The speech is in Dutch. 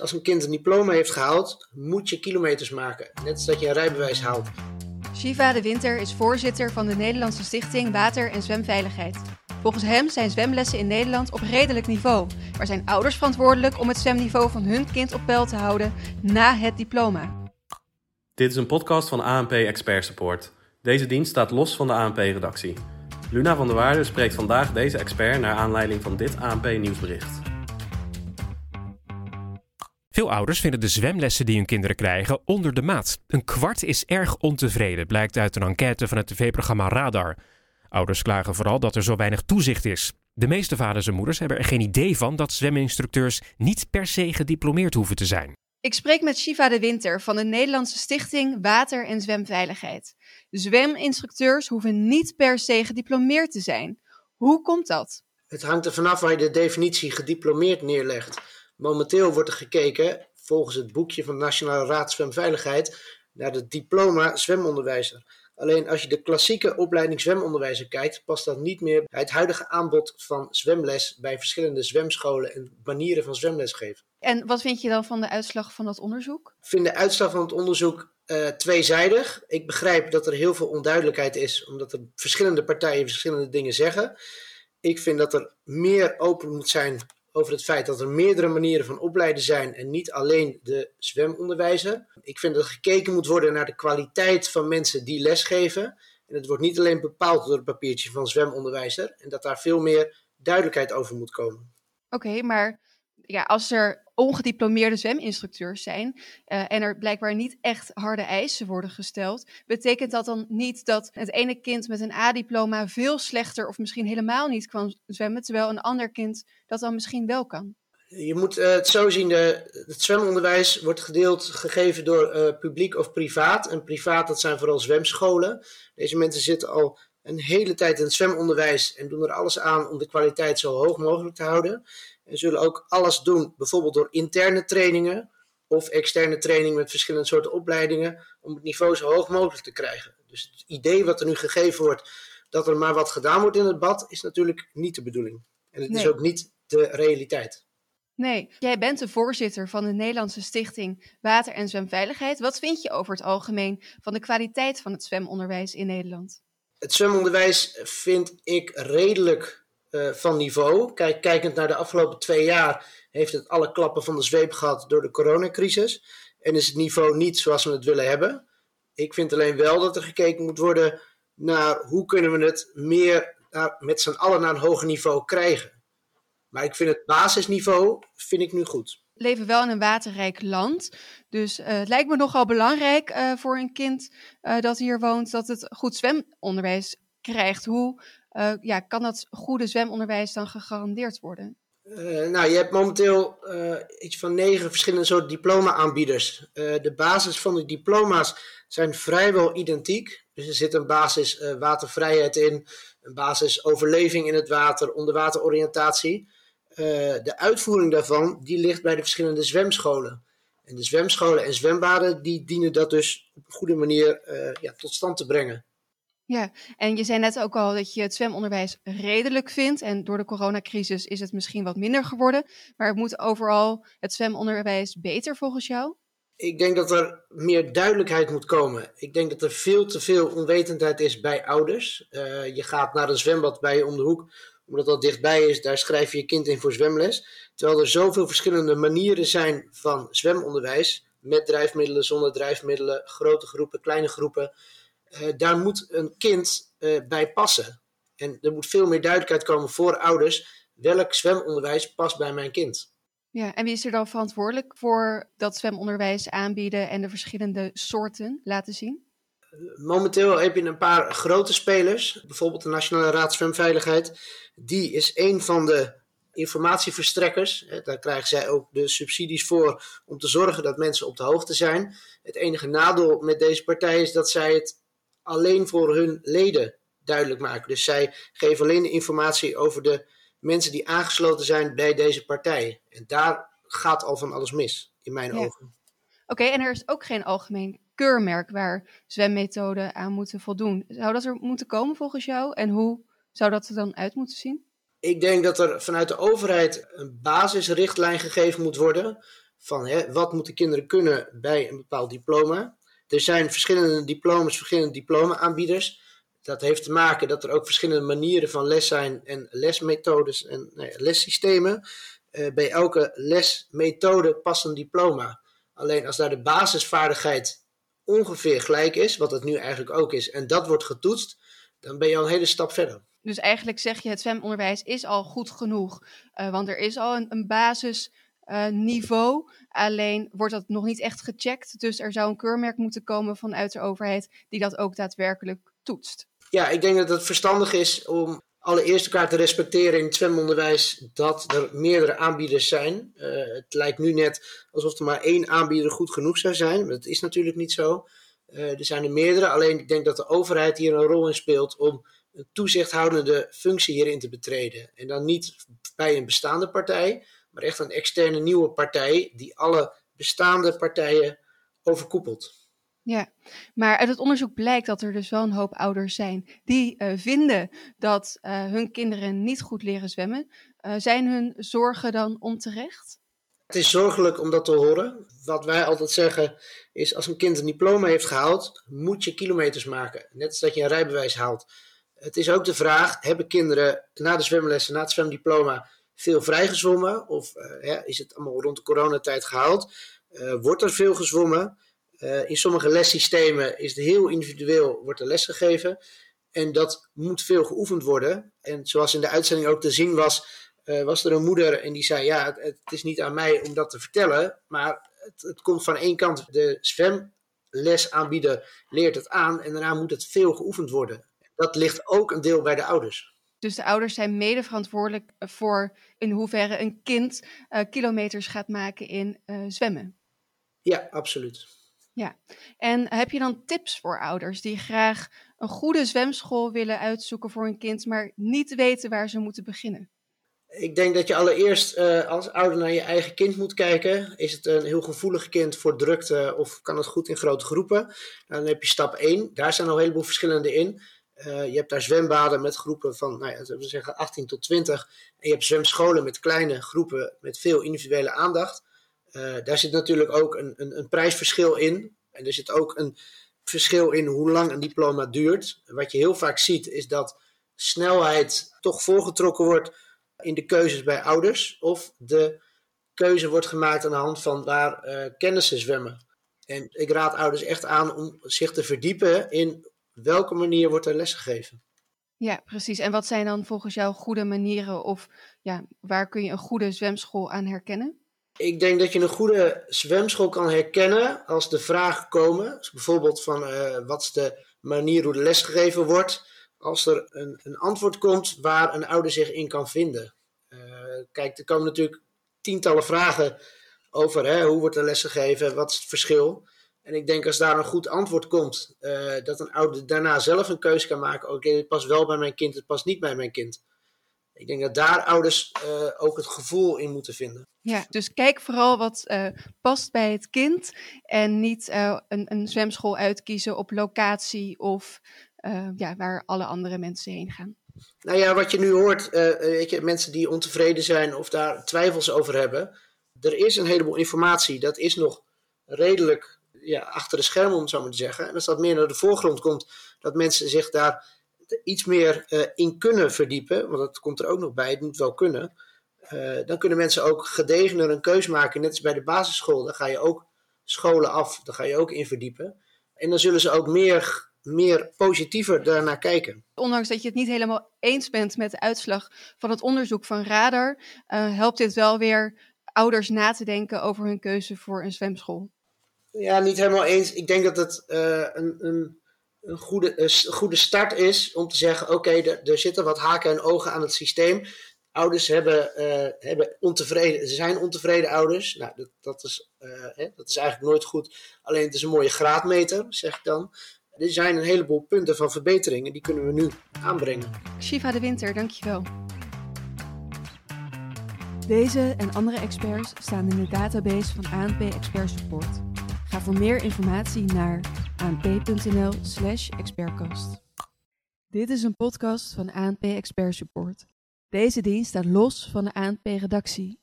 Als een kind een diploma heeft gehaald, moet je kilometers maken. Net als dat je een rijbewijs haalt. Shiva de Winter is voorzitter van de Nederlandse Stichting Water en Zwemveiligheid. Volgens hem zijn zwemlessen in Nederland op redelijk niveau, maar zijn ouders verantwoordelijk om het zwemniveau van hun kind op peil te houden na het diploma. Dit is een podcast van ANP Expert Support. Deze dienst staat los van de ANP-redactie. Luna van der Waarde spreekt vandaag deze expert naar aanleiding van dit ANP-nieuwsbericht. Veel ouders vinden de zwemlessen die hun kinderen krijgen onder de maat. Een kwart is erg ontevreden, blijkt uit een enquête van het tv-programma Radar. Ouders klagen vooral dat er zo weinig toezicht is. De meeste vaders en moeders hebben er geen idee van dat zweminstructeurs niet per se gediplomeerd hoeven te zijn. Ik spreek met Shiva de Winter van de Nederlandse Stichting Water en Zwemveiligheid. Zweminstructeurs hoeven niet per se gediplomeerd te zijn. Hoe komt dat? Het hangt er vanaf waar je de definitie gediplomeerd neerlegt. Momenteel wordt er gekeken, volgens het boekje van de Nationale Raad Zwemveiligheid, naar het diploma zwemonderwijzer. Alleen als je de klassieke opleiding zwemonderwijzer kijkt, past dat niet meer bij het huidige aanbod van zwemles bij verschillende zwemscholen en manieren van zwemles geven. En wat vind je dan van de uitslag van dat onderzoek? Ik vind de uitslag van het onderzoek uh, tweezijdig. Ik begrijp dat er heel veel onduidelijkheid is, omdat er verschillende partijen verschillende dingen zeggen. Ik vind dat er meer open moet zijn over het feit dat er meerdere manieren van opleiden zijn en niet alleen de zwemonderwijzer. Ik vind dat gekeken moet worden naar de kwaliteit van mensen die lesgeven. En het wordt niet alleen bepaald door het papiertje van zwemonderwijzer en dat daar veel meer duidelijkheid over moet komen. Oké, maar ja, als er ongediplomeerde zweminstructeurs zijn uh, en er blijkbaar niet echt harde eisen worden gesteld, betekent dat dan niet dat het ene kind met een A-diploma veel slechter of misschien helemaal niet kan zwemmen, terwijl een ander kind dat dan misschien wel kan? Je moet uh, het zo zien, de, het zwemonderwijs wordt gedeeld gegeven door uh, publiek of privaat. En privaat, dat zijn vooral zwemscholen. Deze mensen zitten al een hele tijd in het zwemonderwijs en doen er alles aan om de kwaliteit zo hoog mogelijk te houden. En zullen ook alles doen, bijvoorbeeld door interne trainingen of externe training met verschillende soorten opleidingen, om het niveau zo hoog mogelijk te krijgen. Dus het idee wat er nu gegeven wordt, dat er maar wat gedaan wordt in het bad, is natuurlijk niet de bedoeling. En het is ook niet de realiteit. Nee, jij bent de voorzitter van de Nederlandse Stichting Water en Zwemveiligheid. Wat vind je over het algemeen van de kwaliteit van het zwemonderwijs in Nederland? Het zwemonderwijs vind ik redelijk uh, van niveau. Kijk, kijkend naar de afgelopen twee jaar heeft het alle klappen van de zweep gehad door de coronacrisis. En is het niveau niet zoals we het willen hebben. Ik vind alleen wel dat er gekeken moet worden naar hoe kunnen we het meer met z'n allen naar een hoger niveau krijgen. Maar ik vind het basisniveau vind ik nu goed. Leven wel in een waterrijk land. Dus uh, het lijkt me nogal belangrijk uh, voor een kind uh, dat hier woont dat het goed zwemonderwijs krijgt. Hoe ja, kan dat goede zwemonderwijs dan gegarandeerd worden? Nou, je hebt momenteel iets van negen verschillende soorten diploma-aanbieders. de basis van de diploma's zijn vrijwel identiek. Dus er zit een basis watervrijheid in, een basis overleving in het water, onderwateroriëntatie. De uitvoering daarvan die ligt bij de verschillende zwemscholen. En de zwemscholen en zwembaden die dienen dat dus op een goede manier ja, tot stand te brengen. Ja, en je zei net ook al dat je het zwemonderwijs redelijk vindt. En door de coronacrisis is het misschien wat minder geworden. Maar moet overal het zwemonderwijs beter volgens jou? Ik denk dat er meer duidelijkheid moet komen. Ik denk dat er veel te veel onwetendheid is bij ouders. Uh, je gaat naar een zwembad bij je om de hoek, omdat dat dichtbij is. Daar schrijf je je kind in voor zwemles. Terwijl er zoveel verschillende manieren zijn van zwemonderwijs. Met drijfmiddelen, zonder drijfmiddelen, grote groepen, kleine groepen. Uh, daar moet een kind uh, bij passen. En er moet veel meer duidelijkheid komen voor ouders welk zwemonderwijs past bij mijn kind. Ja, en wie is er dan verantwoordelijk voor dat zwemonderwijs aanbieden en de verschillende soorten laten zien? Momenteel heb je een paar grote spelers, bijvoorbeeld de Nationale Raad Zwemveiligheid. Die is een van de informatieverstrekkers. Daar krijgen zij ook de subsidies voor om te zorgen dat mensen op de hoogte zijn. Het enige nadeel met deze partij is dat zij het alleen voor hun leden duidelijk maken. Dus zij geven alleen de informatie over de mensen die aangesloten zijn bij deze partij. En daar gaat al van alles mis, in mijn ogen. Oké, en er is ook geen algemeen keurmerk waar zwemmethoden aan moeten voldoen. Zou dat er moeten komen volgens jou? En hoe zou dat er dan uit moeten zien? Ik denk dat er vanuit de overheid een basisrichtlijn gegeven moet worden. van hè, wat moeten kinderen kunnen bij een bepaald diploma. Er zijn verschillende diplomas, verschillende diploma-aanbieders. Dat heeft te maken dat er ook verschillende manieren van les zijn en lesmethodes en nou lessystemen. Uh, bij elke lesmethode past een diploma. Alleen als daar de basisvaardigheid ongeveer gelijk is, wat het nu eigenlijk ook is, en dat wordt getoetst, dan ben je al een hele stap verder. Dus eigenlijk zeg je, het zwemonderwijs is al goed genoeg, uh, want er is al een, een basisniveau. Uh, alleen wordt dat nog niet echt gecheckt. Dus er zou een keurmerk moeten komen vanuit de overheid die dat ook daadwerkelijk toetst. Ja, ik denk dat het verstandig is om allereerst elkaar te respecteren in het zwemonderwijs dat er meerdere aanbieders zijn. Uh, het lijkt nu net alsof er maar één aanbieder goed genoeg zou zijn, maar dat is natuurlijk niet zo. Uh, er zijn er meerdere, alleen ik denk dat de overheid hier een rol in speelt om een toezichthoudende functie hierin te betreden. En dan niet bij een bestaande partij, maar echt een externe nieuwe partij die alle bestaande partijen overkoepelt. Ja, maar uit het onderzoek blijkt dat er dus wel een hoop ouders zijn die uh, vinden dat uh, hun kinderen niet goed leren zwemmen. Uh, zijn hun zorgen dan onterecht? Het is zorgelijk om dat te horen. Wat wij altijd zeggen is: als een kind een diploma heeft gehaald, moet je kilometers maken. Net als dat je een rijbewijs haalt. Het is ook de vraag: hebben kinderen na de zwemlessen, na het zwemdiploma, veel vrijgezwommen? Of is het allemaal rond de coronatijd gehaald? wordt er veel gezwommen? Uh, in sommige lessystemen is het heel individueel, wordt er les gegeven. En dat moet veel geoefend worden. En zoals in de uitzending ook te zien was, uh, was er een moeder en die zei: Ja, het, het, is niet aan mij om dat te vertellen, maar het, het komt van één kant. De zwemlesaanbieder leert het aan en daarna moet het veel geoefend worden. Dat ligt ook een deel bij de ouders. Dus de ouders zijn mede verantwoordelijk voor in hoeverre een kind uh, kilometers gaat maken in zwemmen. Ja, absoluut. Ja, en heb je dan tips voor ouders die graag een goede zwemschool willen uitzoeken voor hun kind, maar niet weten waar ze moeten beginnen? Ik denk dat je allereerst uh, als ouder naar je eigen kind moet kijken. Is het een heel gevoelig kind voor drukte of kan het goed in grote groepen? Dan heb je stap 1. Daar zijn al een heleboel verschillende in. Uh, je hebt daar zwembaden met groepen van, nou ja, zeggen 18 tot 20. En je hebt zwemscholen met kleine groepen met veel individuele aandacht. Uh, daar zit natuurlijk ook een, een, een, prijsverschil in. En er zit ook een verschil in hoe lang een diploma duurt. Wat je heel vaak ziet is dat snelheid toch voorgetrokken wordt in de keuzes bij ouders. Of de keuze wordt gemaakt aan de hand van waar uh, kennissen zwemmen. En ik raad ouders echt aan om zich te verdiepen in welke manier wordt er lesgegeven. Ja, precies. En wat zijn dan volgens jou goede manieren of ja, waar kun je een goede zwemschool aan herkennen? Ik denk dat je een goede zwemschool kan herkennen als de vragen komen. Dus bijvoorbeeld van uh, wat is de manier hoe de les gegeven wordt. Als er een, een antwoord komt waar een ouder zich in kan vinden. Uh, kijk, er komen natuurlijk tientallen vragen over hè, hoe wordt de les gegeven, wat is het verschil. En ik denk als daar een goed antwoord komt, uh, dat een ouder daarna zelf een keuze kan maken. Oké, okay, het past wel bij mijn kind, het past niet bij mijn kind. Ik denk dat daar ouders uh, ook het gevoel in moeten vinden. Ja, dus kijk vooral wat uh, past bij het kind en niet uh, een, een, zwemschool uitkiezen op locatie of ja, waar alle andere mensen heen gaan. Nou ja, wat je nu hoort, weet je, mensen die ontevreden zijn of daar twijfels over hebben. Er is een heleboel informatie, dat is nog redelijk ja, achter de schermen, om het zo maar te zeggen. En als dat meer naar de voorgrond komt, dat mensen zich daar iets meer uh, in kunnen verdiepen, want dat komt er ook nog bij, het moet wel kunnen. Uh, dan kunnen mensen ook gedegener een keus maken, net als bij de basisschool. Dan ga je ook scholen af, daar ga je ook in verdiepen. En dan zullen ze ook meer, meer positiever daarnaar kijken. Ondanks dat je het niet helemaal eens bent met de uitslag van het onderzoek van Radar, uh, helpt dit wel weer ouders na te denken over hun keuze voor een zwemschool. Ja, niet helemaal eens. Ik denk dat het een, een een goede, goede start is om te zeggen: oké, er, er zitten wat haken en ogen aan het systeem. Ouders hebben, uh, hebben ontevreden, ze zijn ontevreden ouders. Nou, dat, dat, is, uh, hè, dat is eigenlijk nooit goed. Alleen het is een mooie graadmeter, zeg ik dan. Er zijn een heleboel punten van verbeteringen, die kunnen we nu aanbrengen. Shiva de Winter, dankjewel. Deze en andere experts staan in de database van ANP Expert Support. Ga voor meer informatie naar anp.nl/slash expertcast. Dit is een podcast van ANP Expert Support. Deze dienst staat los van de ANP-redactie